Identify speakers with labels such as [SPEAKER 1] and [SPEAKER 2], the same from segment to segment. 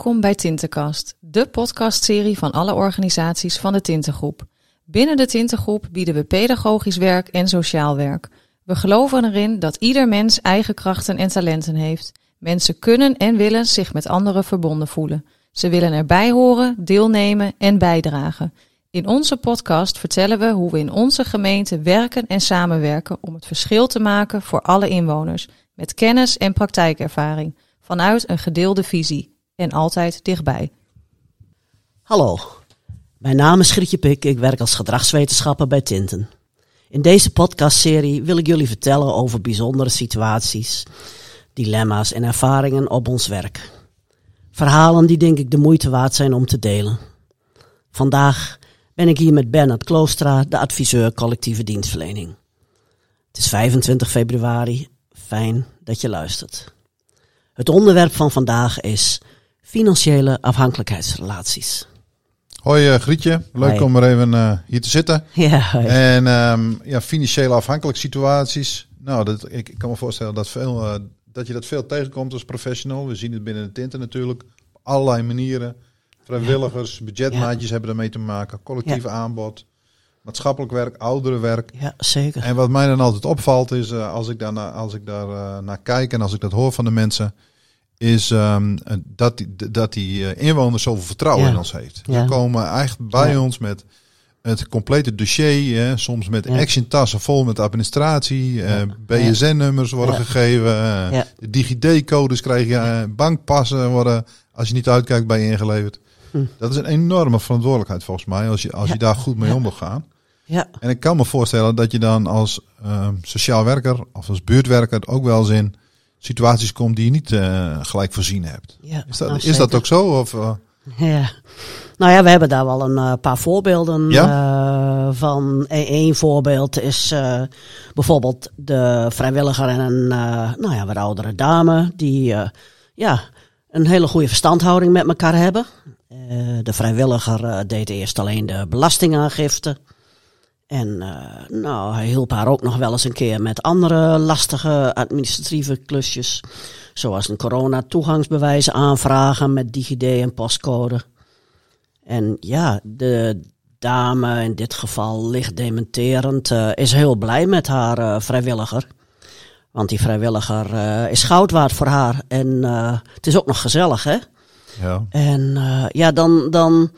[SPEAKER 1] Welkom bij Tintenkast, de podcastserie van alle organisaties van de Tintengroep. Binnen de Tintengroep bieden we pedagogisch werk en sociaal werk. We geloven erin dat ieder mens eigen krachten en talenten heeft. Mensen kunnen en willen zich met anderen verbonden voelen. Ze willen erbij horen, deelnemen en bijdragen. In onze podcast vertellen we hoe we in onze gemeente werken en samenwerken om het verschil te maken voor alle inwoners, met kennis en praktijkervaring, vanuit een gedeelde visie en altijd dichtbij.
[SPEAKER 2] Hallo, mijn naam is Grietje Pik. Ik werk als gedragswetenschapper bij Tinten. In deze podcastserie wil ik jullie vertellen over bijzondere situaties, dilemma's en ervaringen op ons werk. Verhalen die denk ik de moeite waard zijn om te delen. Vandaag ben ik hier met Bernard Kloostra, de adviseur collectieve dienstverlening. Het is 25 februari. Fijn dat je luistert. Het onderwerp van vandaag is financiële afhankelijkheidsrelaties.
[SPEAKER 3] Hoi uh, Grietje, leuk om er even uh, hier te zitten.
[SPEAKER 2] Ja,
[SPEAKER 3] En um, ja, financiële afhankelijke situaties. Nou, dat, ik, ik, kan me voorstellen dat, veel, uh, dat je dat veel tegenkomt als professional. We zien het binnen de tinten natuurlijk. Op allerlei manieren. Vrijwilligers, budgetmaatjes ja. hebben daarmee te maken. Collectief ja. aanbod. Maatschappelijk werk, ouderenwerk.
[SPEAKER 2] Ja, zeker.
[SPEAKER 3] En wat mij dan altijd opvalt is, als ik daar, als ik daar naar kijk en als ik dat hoor van de mensen is um, dat, die, dat die uh, inwoners zoveel vertrouwen ja. in ons heeft. Ze ja. komen eigenlijk bij ja. ons met het complete dossier, hè, soms met action-tassen vol met administratie, uh, BSN-nummers worden gegeven, de DigiD-codes krijg je, uh, bankpassen worden, als je niet uitkijkt, bij je ingeleverd. Hm. Dat is een enorme verantwoordelijkheid volgens mij, als je, als je daar goed mee om wil gaan.
[SPEAKER 2] Ja.
[SPEAKER 3] En ik kan me voorstellen dat je dan als sociaal werker of als buurtwerker ook wel eens in situaties komt die je niet uh, gelijk voorzien hebt.
[SPEAKER 2] Ja,
[SPEAKER 3] is, dat,
[SPEAKER 2] nou,
[SPEAKER 3] is dat ook zo? Of, uh?
[SPEAKER 2] Ja. Nou ja, we hebben daar wel een uh, paar voorbeelden
[SPEAKER 3] ja?
[SPEAKER 2] van. Eén voorbeeld is bijvoorbeeld de vrijwilliger en een nou ja, wat oudere dame die ja, een hele goede verstandhouding met elkaar hebben. de vrijwilliger deed eerst alleen de belastingaangifte. En uh, nou, hij hielp haar ook nog wel eens een keer met andere lastige administratieve klusjes. Zoals een corona-toegangsbewijs aanvragen met DigiD en postcode. En ja, de dame, in dit geval licht dementerend, uh, is heel blij met haar uh, vrijwilliger. Want die vrijwilliger is goud waard voor haar. En het is ook nog gezellig, hè?
[SPEAKER 3] Ja.
[SPEAKER 2] En ja, dan... dan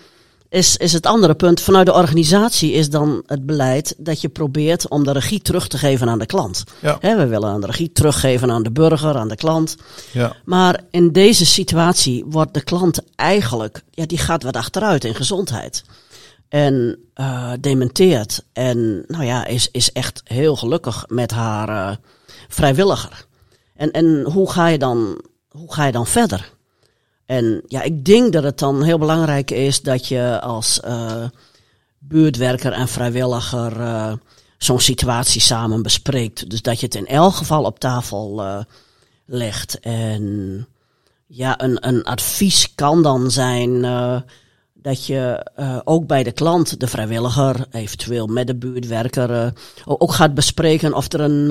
[SPEAKER 2] is, is het andere punt. Vanuit de organisatie is dan het beleid dat je probeert om de regie terug te geven aan de klant.
[SPEAKER 3] Ja.
[SPEAKER 2] He, we willen de regie teruggeven aan de burger, aan de klant.
[SPEAKER 3] Ja.
[SPEAKER 2] Maar in deze situatie wordt de klant eigenlijk, ja, die gaat wat achteruit in gezondheid. En uh, dementeert. En nou ja, is, is echt heel gelukkig met haar uh, vrijwilliger. En, en hoe, ga je dan, hoe ga je dan verder? En ja, ik denk dat het dan heel belangrijk is dat je als uh, buurtwerker en vrijwilliger uh, zo'n situatie samen bespreekt. Dus dat je het in elk geval op tafel uh, legt. En ja, een, een advies kan dan zijn dat je ook bij de klant, de vrijwilliger, eventueel met de buurtwerker, ook gaat bespreken of er een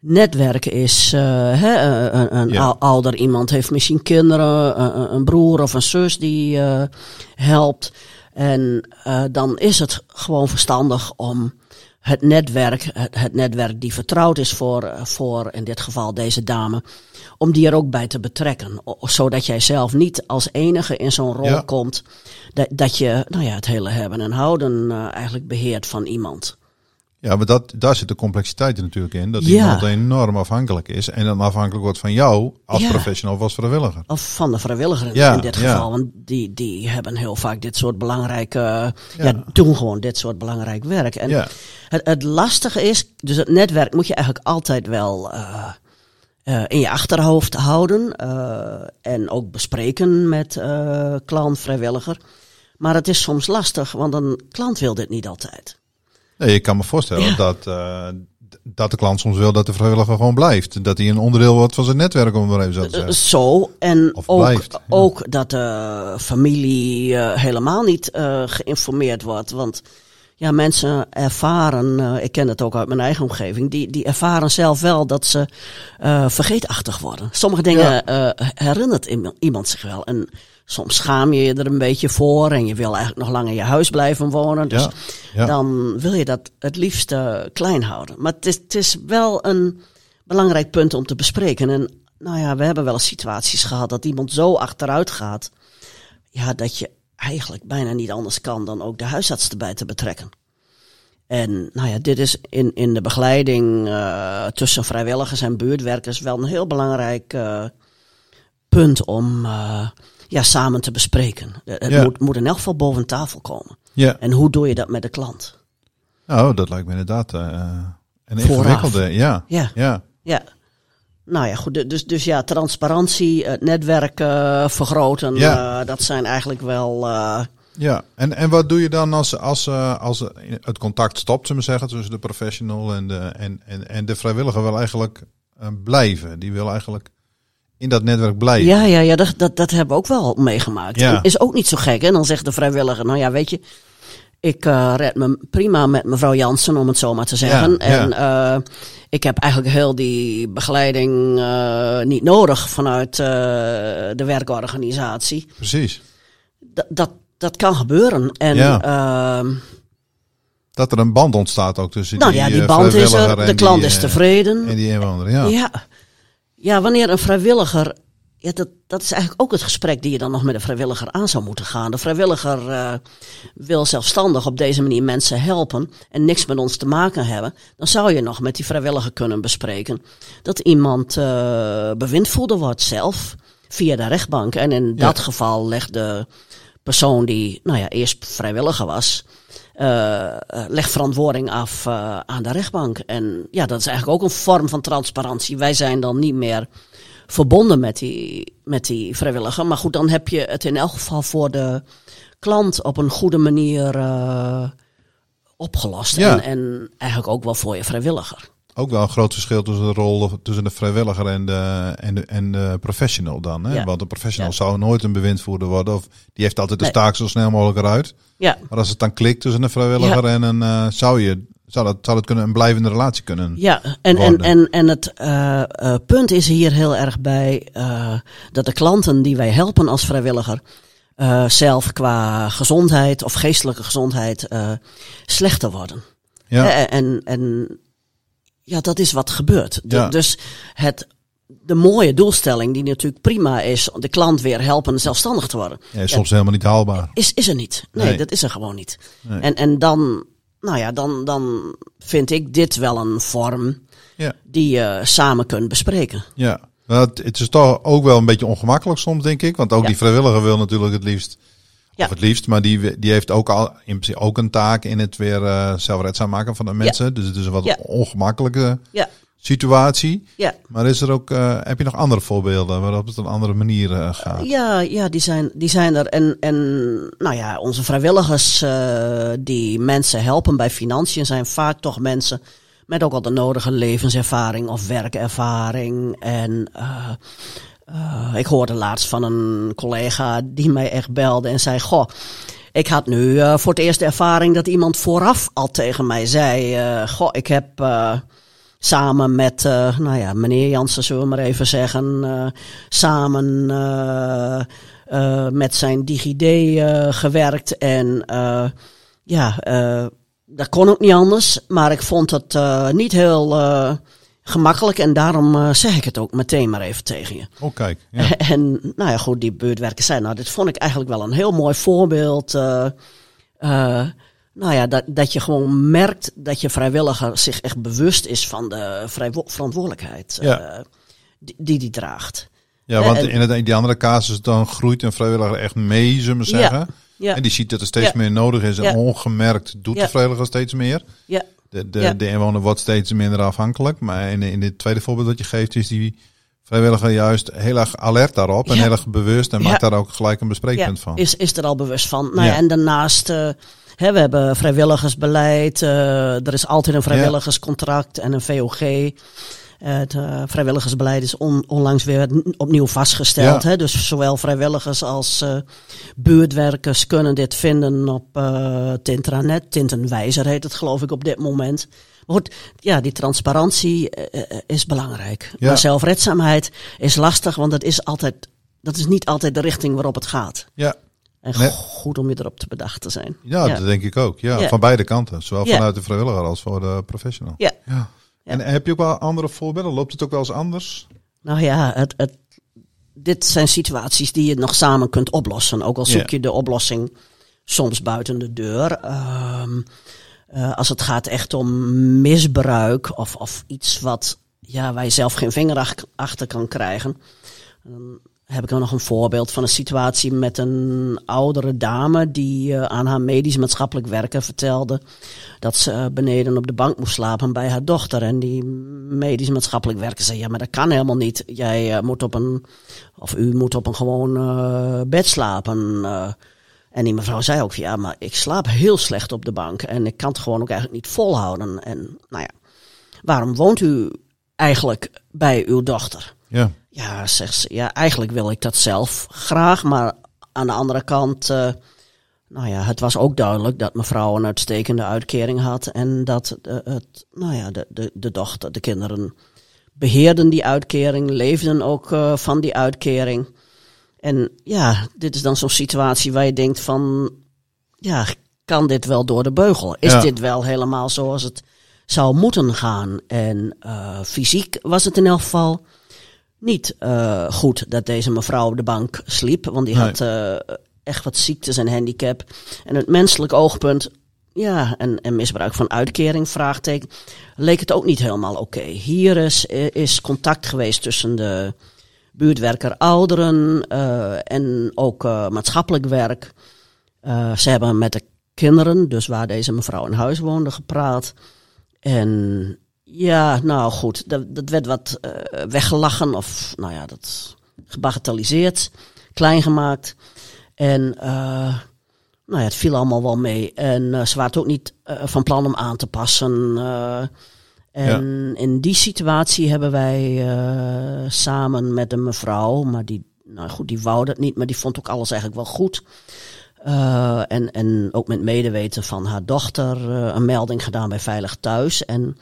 [SPEAKER 2] netwerk is. Uh, hè, een, een
[SPEAKER 3] Ja.
[SPEAKER 2] ouder iemand heeft misschien kinderen, een, een broer of een zus die uh, helpt. En uh, dan is het gewoon verstandig om het netwerk, het, het netwerk die vertrouwd is voor, voor in dit geval deze dame, om die er ook bij te betrekken. O- Zodat jij zelf niet als enige in zo'n rol
[SPEAKER 3] Ja.
[SPEAKER 2] komt, dat, dat je nou ja, het hele hebben en houden eigenlijk beheert van iemand.
[SPEAKER 3] Ja, maar dat, daar zit de complexiteit er natuurlijk in. Dat
[SPEAKER 2] Ja.
[SPEAKER 3] iemand enorm afhankelijk is. En dan afhankelijk wordt van jou als
[SPEAKER 2] Ja.
[SPEAKER 3] professional of als vrijwilliger.
[SPEAKER 2] Of van de vrijwilliger in-
[SPEAKER 3] Ja,
[SPEAKER 2] in dit geval. Want die, die hebben heel vaak dit soort belangrijke. Ja. doen gewoon dit soort belangrijk werk. En het, het lastige is, dus het netwerk moet je eigenlijk altijd wel eh, eh, in je achterhoofd houden. eh, en ook bespreken met klant, vrijwilliger. Maar het is soms lastig, want een klant wil dit niet altijd.
[SPEAKER 3] Nee, ik kan me voorstellen
[SPEAKER 2] Ja.
[SPEAKER 3] dat, eh, dat de klant soms wil dat de vrijwilliger gewoon blijft. Dat hij een onderdeel wordt van zijn netwerk, om het maar even zo te
[SPEAKER 2] Eh,
[SPEAKER 3] zeggen.
[SPEAKER 2] Zo, en
[SPEAKER 3] Of
[SPEAKER 2] ook,
[SPEAKER 3] blijft, ja.
[SPEAKER 2] ook dat de familie eh, helemaal niet eh, geïnformeerd wordt. Want ja, mensen ervaren, ik ken het ook uit mijn eigen omgeving, die, die ervaren zelf wel dat ze vergeetachtig worden. Sommige dingen ja. herinnert iemand zich wel. En soms schaam je je er een beetje voor en je wil eigenlijk nog lang in je huis blijven wonen. Dus ja. Ja. dan wil je dat het liefst klein houden. Maar het is, het is wel een belangrijk punt om te bespreken. En nou ja, we hebben wel eens situaties gehad dat iemand zo achteruit gaat, ja, dat je eigenlijk bijna niet anders kan dan ook de huisarts erbij te betrekken. En nou ja, dit is in, in de begeleiding uh, tussen vrijwilligers en buurtwerkers wel een heel belangrijk uh, punt om uh, ja, samen te bespreken. Het ja. moet, moet in elk geval boven tafel komen.
[SPEAKER 3] Ja.
[SPEAKER 2] En hoe doe je dat met de klant?
[SPEAKER 3] Nou, dat lijkt me inderdaad een ingewikkelde. Ja.
[SPEAKER 2] Ja.
[SPEAKER 3] ja.
[SPEAKER 2] ja. Nou ja, goed. Dus, dus ja, transparantie, het netwerk uh, vergroten. Ja. Uh, dat zijn eigenlijk wel.
[SPEAKER 3] Ja, en, en wat doe je dan als, als, als het contact stopt, zullen we zeggen, tussen de professional en de, en, en, en de vrijwilliger wil eigenlijk blijven? Die wil eigenlijk in dat netwerk blijven.
[SPEAKER 2] Ja, ja, ja dat, dat, dat hebben we ook wel meegemaakt. Ja. Is ook niet zo gek. En dan zegt de vrijwilliger, nou ja, weet je, ik uh, red me prima met mevrouw Jansen, om het zo maar te zeggen. Ja, en ja. Uh, ik heb eigenlijk heel die begeleiding uh, niet nodig vanuit de werkorganisatie.
[SPEAKER 3] Precies.
[SPEAKER 2] D dat, dat kan gebeuren. En,
[SPEAKER 3] ja. Ehm, dat er een band ontstaat ook tussen
[SPEAKER 2] nou,
[SPEAKER 3] die
[SPEAKER 2] ja, die band is er, de klant die, is tevreden.
[SPEAKER 3] En die inwoner, ja.
[SPEAKER 2] ja. Ja, wanneer een vrijwilliger ja, dat, dat is eigenlijk ook het gesprek die je dan nog met de vrijwilliger aan zou moeten gaan. De vrijwilliger uh, wil zelfstandig op deze manier mensen helpen en niks met ons te maken hebben. Dan zou je nog met die vrijwilliger kunnen bespreken dat iemand uh, bewindvoerder wordt zelf via de rechtbank. En in dat geval legt de persoon die nou ja, eerst vrijwilliger was, uh, legt verantwoording af aan de rechtbank. En ja, dat is eigenlijk ook een vorm van transparantie. Wij zijn dan niet meer verbonden met die, met die vrijwilliger. Maar goed, dan heb je het in elk geval voor de klant op een goede manier uh, opgelost.
[SPEAKER 3] Ja.
[SPEAKER 2] En, en eigenlijk ook wel voor je vrijwilliger.
[SPEAKER 3] Ook wel een groot verschil tussen de rol tussen de vrijwilliger en de, en de, en de professional dan. Hè?
[SPEAKER 2] Ja.
[SPEAKER 3] Want een professional
[SPEAKER 2] Ja.
[SPEAKER 3] zou nooit een bewindvoerder worden. Of die heeft altijd de
[SPEAKER 2] Nee.
[SPEAKER 3] staak zo snel mogelijk eruit.
[SPEAKER 2] Ja,
[SPEAKER 3] Maar als het dan klikt tussen een vrijwilliger en een, eh, zou je, zou dat, zou dat kunnen, een blijvende relatie kunnen.
[SPEAKER 2] ja. En, en,
[SPEAKER 3] worden.
[SPEAKER 2] en, en het eh eh, punt is hier heel erg bij eh, dat de klanten die wij helpen als vrijwilliger zelf qua gezondheid of geestelijke gezondheid slechter worden.
[SPEAKER 3] Ja,
[SPEAKER 2] Eh, En, en ja, dat is wat gebeurt. Du-
[SPEAKER 3] Ja.
[SPEAKER 2] Dus het, de mooie doelstelling, die natuurlijk prima is, de klant weer helpen zelfstandig te worden,
[SPEAKER 3] ja, is soms helemaal niet haalbaar.
[SPEAKER 2] is, is er niet. Nee,
[SPEAKER 3] Nee.
[SPEAKER 2] dat is er gewoon niet.
[SPEAKER 3] Nee.
[SPEAKER 2] En, en dan, nou ja, dan, dan vind ik dit wel een vorm
[SPEAKER 3] Ja.
[SPEAKER 2] die je samen kunt bespreken.
[SPEAKER 3] Ja, maar het, het is toch ook wel een beetje ongemakkelijk soms, denk ik. Want ook
[SPEAKER 2] Ja.
[SPEAKER 3] die vrijwilliger wil natuurlijk het liefst.
[SPEAKER 2] Ja.
[SPEAKER 3] Of het liefst, maar die, die heeft ook al in principe ook een taak in het weer eh zelfredzaam maken van de mensen. Dus het is een wat
[SPEAKER 2] Ja.
[SPEAKER 3] ongemakkelijke
[SPEAKER 2] Ja.
[SPEAKER 3] Situatie.
[SPEAKER 2] Ja.
[SPEAKER 3] Maar is er ook, eh, heb je nog andere voorbeelden waarop het een andere manier eh, gaat?
[SPEAKER 2] Ja, ja die, zijn, die zijn er. En, en nou ja, onze vrijwilligers eh, die mensen helpen bij financiën zijn vaak toch mensen met ook al de nodige levenservaring of werkervaring. En ik hoorde laatst van een collega die mij echt belde en zei: Goh, ik had nu voor het eerst de ervaring dat iemand vooraf al tegen mij zei: Goh, ik heb. Samen met, eh, nou ja, meneer Jansen, zullen we maar even zeggen, eh, samen eh, met zijn DigiD gewerkt. En ja, dat kon ook niet anders, maar ik vond het niet heel gemakkelijk en daarom zeg ik het ook meteen maar even tegen je.
[SPEAKER 3] Oh, kijk. Ja.
[SPEAKER 2] En nou ja, goed, die buurtwerkers zijn. Nou, dit vond ik eigenlijk wel een heel mooi voorbeeld. Eh, eh, nou ja, dat, dat je gewoon merkt dat je vrijwilliger zich echt bewust is van de verantwoordelijkheid eh, die, die die draagt.
[SPEAKER 3] ja, want
[SPEAKER 2] en-
[SPEAKER 3] in, het, in die andere casus dan groeit een vrijwilliger echt mee, zullen we zeggen.
[SPEAKER 2] Ja,
[SPEAKER 3] En die ziet dat er steeds
[SPEAKER 2] Ja.
[SPEAKER 3] meer nodig is. En ongemerkt doet de vrijwilliger steeds meer.
[SPEAKER 2] ja,
[SPEAKER 3] De, de, de inwoner wordt steeds minder afhankelijk. Maar in, in dit tweede voorbeeld dat je geeft, is die vrijwilliger juist heel erg alert daarop. En heel erg bewust. En maakt daar ook gelijk een bespreekpunt van.
[SPEAKER 2] is, is er al bewust van. Nou en daarnaast, eh, we hebben vrijwilligersbeleid. eh, er is altijd een vrijwilligerscontract en een VOG. Het uh, vrijwilligersbeleid is on, onlangs weer opnieuw vastgesteld. Hè? Dus zowel vrijwilligers als uh, buurtwerkers kunnen dit vinden op uh, Tintranet. Tintenwijzer heet het geloof ik op dit moment. Maar goed, ja, die transparantie is belangrijk. Ja. Maar zelfredzaamheid is lastig, want dat is, altijd, dat is niet altijd de richting waarop het gaat.
[SPEAKER 3] Ja,
[SPEAKER 2] en goed om je erop te bedacht te zijn.
[SPEAKER 3] Ja, dat denk ik ook. Ja, Van beide kanten. Zowel vanuit de vrijwilliger als voor de professional.
[SPEAKER 2] Ja.
[SPEAKER 3] En heb je ook wel andere voorbeelden? Loopt het ook wel eens anders?
[SPEAKER 2] Nou ja, het, het, dit zijn situaties die je nog samen kunt oplossen. Ook al zoek je de oplossing soms buiten de deur. Uh, uh, als het gaat echt om misbruik of, of iets wat ja, waar je zelf geen vinger achter kan krijgen. Dan heb ik nog een voorbeeld van een situatie met een oudere dame die uh, aan haar medisch maatschappelijk werker vertelde dat ze uh, beneden op de bank moest slapen bij haar dochter. En die medisch maatschappelijk werker zei, ja, maar dat kan helemaal niet. Jij uh, moet op een, of u moet op een gewoon bed slapen. en die mevrouw zei ook, ja, maar ik slaap heel slecht op de bank en ik kan het gewoon ook eigenlijk niet volhouden. En nou ja, waarom woont u eigenlijk bij uw dochter?
[SPEAKER 3] Ja.
[SPEAKER 2] Ja, zegt ze. Ja, eigenlijk wil ik dat zelf graag. Maar aan de andere kant, uh, nou ja, het was ook duidelijk dat mevrouw een uitstekende uitkering had. En dat de, het, nou ja, de, de, de dochter, de kinderen beheerden die uitkering, leefden ook uh, van die uitkering. En ja, dit is dan zo'n situatie waar je denkt van, ja, kan dit wel door de beugel? Is dit wel helemaal zoals het zou moeten gaan? En fysiek was het in elk geval niet uh, goed dat deze mevrouw op de bank sliep. Want die had uh, echt wat ziektes en handicap. En het menselijk oogpunt, ja, en, en misbruik van uitkering, vraagteken, leek het ook niet helemaal oké. Hier is, is contact geweest tussen de buurtwerker ouderen uh, en ook maatschappelijk werk. ze hebben met de kinderen, dus waar deze mevrouw in huis woonde, gepraat. En ja, nou goed, dat, dat werd wat uh, weggelachen of nou ja, dat gebagatelliseerd, klein gemaakt. En uh, nou ja, het viel allemaal wel mee. En uh, ze waren het ook niet van plan om aan te passen. en in die situatie hebben wij samen met een mevrouw, maar die, nou goed, die wou dat niet, maar die vond ook alles eigenlijk wel goed. en, en ook met medeweten van haar dochter een melding gedaan bij Veilig Thuis. En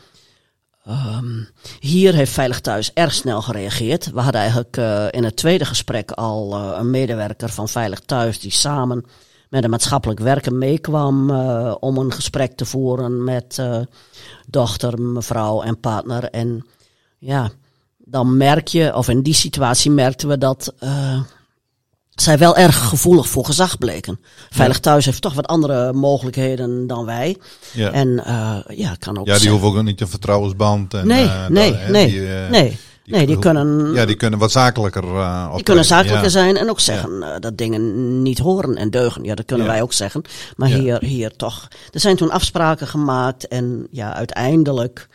[SPEAKER 2] Um, hier heeft Veilig Thuis erg snel gereageerd. We hadden eigenlijk uh, in het tweede gesprek al uh, een medewerker van Veilig Thuis die samen met een maatschappelijk werker meekwam uh, om een gesprek te voeren met dochter, mevrouw en partner. En ja, dan merk je, of in die situatie merkten we dat zij wel erg gevoelig voor gezag bleken. Veilig Thuis heeft toch wat andere mogelijkheden dan wij. Ja. En uh, ja, kan ook.
[SPEAKER 3] Ja, die hoeven ook niet een vertrouwensband. En,
[SPEAKER 2] nee, uh, nee, nee, die, uh, nee. Die, nee, die kunnen.
[SPEAKER 3] Ja, die kunnen wat zakelijker.
[SPEAKER 2] Uh, die kunnen zakelijker ja. zijn en ook zeggen ja. dat dingen niet horen en deugen. Ja, dat kunnen ja. wij ook zeggen. Maar hier, hier toch. Er zijn toen afspraken gemaakt en ja, uiteindelijk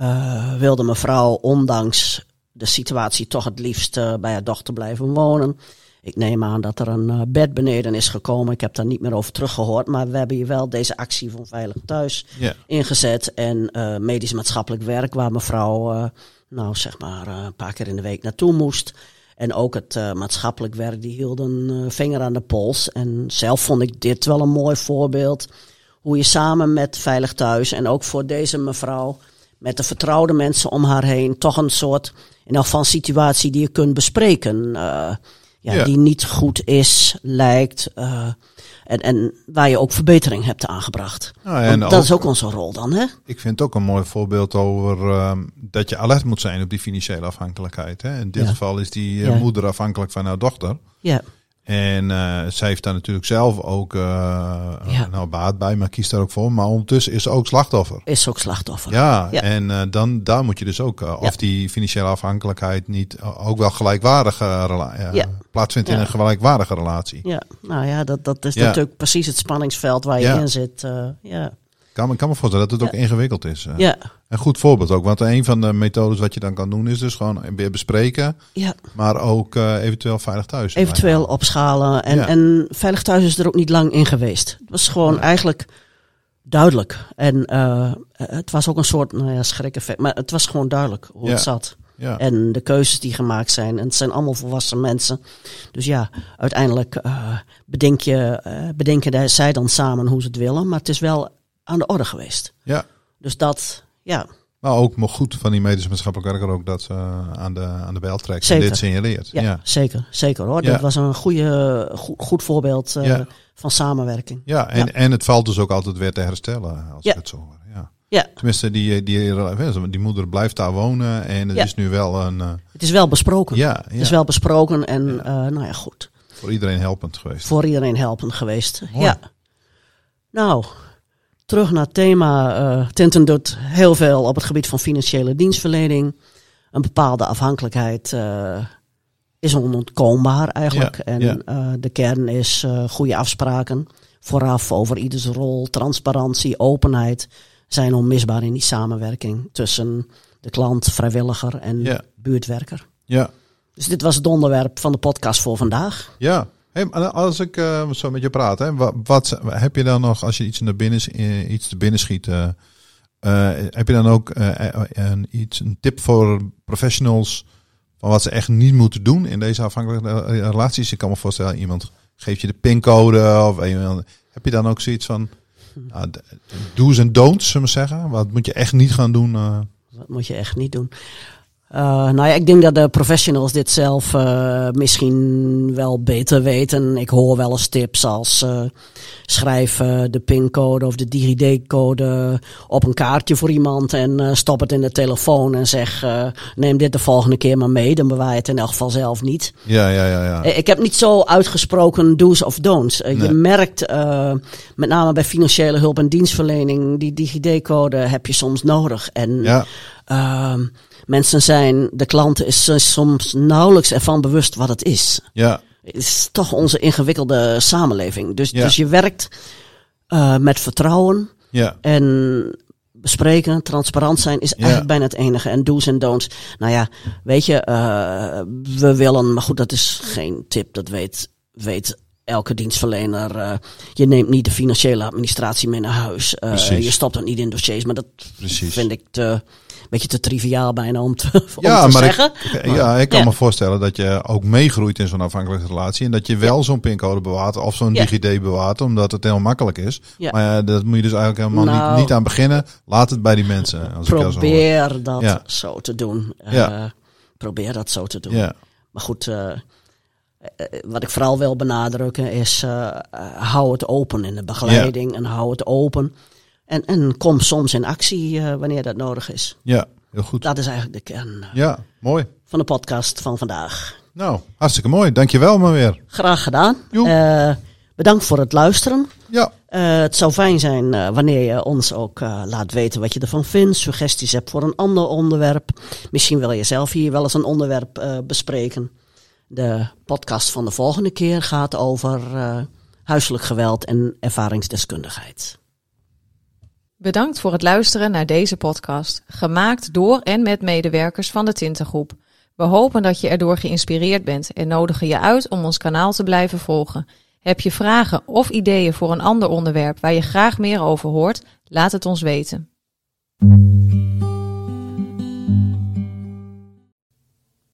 [SPEAKER 2] uh, wilde mevrouw, ondanks de situatie, toch het liefst bij haar dochter blijven wonen. Ik neem aan dat er een uh, bed beneden is gekomen. Ik heb daar niet meer over teruggehoord. Maar we hebben hier wel deze actie van Veilig Thuis yeah. ingezet. En uh, medisch maatschappelijk werk, waar mevrouw, uh, nou zeg maar, een paar keer in de week naartoe moest. En ook het maatschappelijk werk, die hield een vinger aan de pols. En zelf vond ik dit wel een mooi voorbeeld. Hoe je samen met Veilig Thuis en ook voor deze mevrouw, met de vertrouwde mensen om haar heen, toch een soort, in elk geval situatie die je kunt bespreken ja, ja, die niet goed is, lijkt. Uh, en, en waar je ook verbetering hebt aangebracht. Nou, en dat ook, is ook onze rol dan, hè?
[SPEAKER 3] Ik vind het ook een mooi voorbeeld over uh, dat je alert moet zijn op die financiële afhankelijkheid. Hè? In dit ja. geval is die uh, moeder afhankelijk van haar dochter.
[SPEAKER 2] Ja.
[SPEAKER 3] En uh, zij heeft daar natuurlijk zelf ook uh, ja. nou, baat bij, maar kiest daar ook voor. Maar ondertussen is ze ook slachtoffer.
[SPEAKER 2] Is ook slachtoffer.
[SPEAKER 3] Ja, ja. en uh, dan daar moet je dus ook, of die financiële afhankelijkheid niet ook wel gelijkwaardig ja. plaatsvindt in een gelijkwaardige relatie.
[SPEAKER 2] Ja, nou ja, dat, dat is natuurlijk precies het spanningsveld waar je in zit. ja
[SPEAKER 3] kan, kan me voorstellen dat het ook ingewikkeld is.
[SPEAKER 2] Eh. Ja.
[SPEAKER 3] Een goed voorbeeld ook. Want een van de methodes wat je dan kan doen is dus gewoon weer bespreken.
[SPEAKER 2] Ja.
[SPEAKER 3] Maar ook uh, eventueel veilig thuis.
[SPEAKER 2] Eventueel opschalen. En, ja. en veilig thuis is er ook niet lang in geweest. Het was gewoon eigenlijk duidelijk. En uh, het was ook een soort nou ja, schrik-effect. Maar het was gewoon duidelijk hoe het zat. Ja. En de keuzes die gemaakt zijn. En het zijn allemaal volwassen mensen. Dus ja, uiteindelijk uh, bedenk je, bedenken zij dan samen hoe ze het willen. Maar het is wel aan de orde geweest.
[SPEAKER 3] Ja.
[SPEAKER 2] Dus dat, ja.
[SPEAKER 3] Maar ook nog goed van die medische maatschappelijk werker ook dat ze aan de, aan de bel trekt en dit signaleert.
[SPEAKER 2] Ja, ja, zeker. Zeker hoor. Dat was een goede, goed, goed voorbeeld uh, van samenwerking.
[SPEAKER 3] Ja en, en het valt dus ook altijd weer te herstellen als het zo ja.
[SPEAKER 2] Ja.
[SPEAKER 3] Tenminste, die, die, die moeder blijft daar wonen en het is nu wel een... Uh,
[SPEAKER 2] het is wel besproken. Ja, Het is wel besproken en uh, nou ja, goed.
[SPEAKER 3] Voor iedereen helpend geweest.
[SPEAKER 2] Voor iedereen helpend geweest, ja. Nou, terug naar het thema. Uh, Tinten doet heel veel op het gebied van financiële dienstverlening. Een bepaalde afhankelijkheid uh, is onontkoombaar eigenlijk. en ja. de kern is goede afspraken. Vooraf over ieders rol, transparantie, openheid zijn onmisbaar in die samenwerking tussen de klant, vrijwilliger en buurtwerker.
[SPEAKER 3] Ja.
[SPEAKER 2] Dus dit was het onderwerp van de podcast voor vandaag.
[SPEAKER 3] Ja. Hey, als ik uh, zo met je praat, wat, heb je dan nog als je iets, naar binnen, uh, iets te binnen schiet? Uh, heb je dan ook een, iets, een tip voor professionals van wat ze echt niet moeten doen in deze afhankelijke relaties? Ik kan me voorstellen, iemand geeft je de pincode of iemand, heb je dan ook zoiets van nou, do's en don'ts, zullen we zeggen? Wat moet je echt niet gaan doen?
[SPEAKER 2] Wat moet je echt niet doen? Uh, nou ja, ik denk dat de professionals dit zelf uh, misschien wel beter weten. Ik hoor wel eens tips als uh, schrijf de pincode of de DigiD-code op een kaartje voor iemand en stop het in de telefoon en zeg neem dit de volgende keer maar mee. Dan bewaar je het in elk geval zelf niet.
[SPEAKER 3] Ja, ja, ja. ja.
[SPEAKER 2] Ik heb niet zo uitgesproken do's of don'ts. Nee. Je merkt met name bij financiële hulp en dienstverlening die DigiD-code heb je soms nodig. En ja. Mensen zijn, de klant is soms nauwelijks ervan bewust wat het is.
[SPEAKER 3] Ja.
[SPEAKER 2] Het is toch onze ingewikkelde samenleving. Dus, dus je werkt uh, met vertrouwen.
[SPEAKER 3] Ja.
[SPEAKER 2] En bespreken, transparant zijn, is eigenlijk bijna het enige. En do's en don'ts. Nou ja, weet je, uh, we willen, maar goed, dat is geen tip, dat weet, weet elke dienstverlener. Uh, je neemt niet de financiële administratie mee naar huis. je stopt dat niet in dossiers, maar dat Precies. vind ik te beetje te triviaal bijna om te, om ja, te maar zeggen.
[SPEAKER 3] Ik, ja, ik kan me voorstellen dat je ook meegroeit in zo'n afhankelijke relatie. En dat je wel zo'n pincode bewaart of zo'n DigiD bewaart, omdat het heel makkelijk is. Maar ja, dat moet je dus eigenlijk helemaal niet, nou. niet aan beginnen. Laat het bij die mensen.
[SPEAKER 2] Als probeer ik dat zo te doen. Uh, probeer dat zo te doen. Maar goed, uh, wat ik vooral wil benadrukken is, uh, hou het open in de begeleiding en hou het open. En, en kom soms in actie uh, wanneer dat nodig is.
[SPEAKER 3] Ja, heel goed.
[SPEAKER 2] Dat is eigenlijk de kern.
[SPEAKER 3] Eh, ja, mooi.
[SPEAKER 2] Van de podcast van vandaag.
[SPEAKER 3] Nou, hartstikke mooi. Dankjewel maar weer.
[SPEAKER 2] Graag gedaan. Uh, bedankt voor het luisteren.
[SPEAKER 3] Ja.
[SPEAKER 2] het zou fijn zijn wanneer je ons ook laat weten wat je ervan vindt. Suggesties hebt voor een ander onderwerp. Misschien wil je zelf hier wel eens een onderwerp bespreken. De podcast van de volgende keer gaat over huiselijk geweld en ervaringsdeskundigheid.
[SPEAKER 1] Bedankt voor het luisteren naar deze podcast, gemaakt door en met medewerkers van de Tintengroep. We hopen dat je erdoor geïnspireerd bent en nodigen je uit om ons kanaal te blijven volgen. Heb je vragen of ideeën voor een ander onderwerp waar je graag meer over hoort? Laat het ons weten.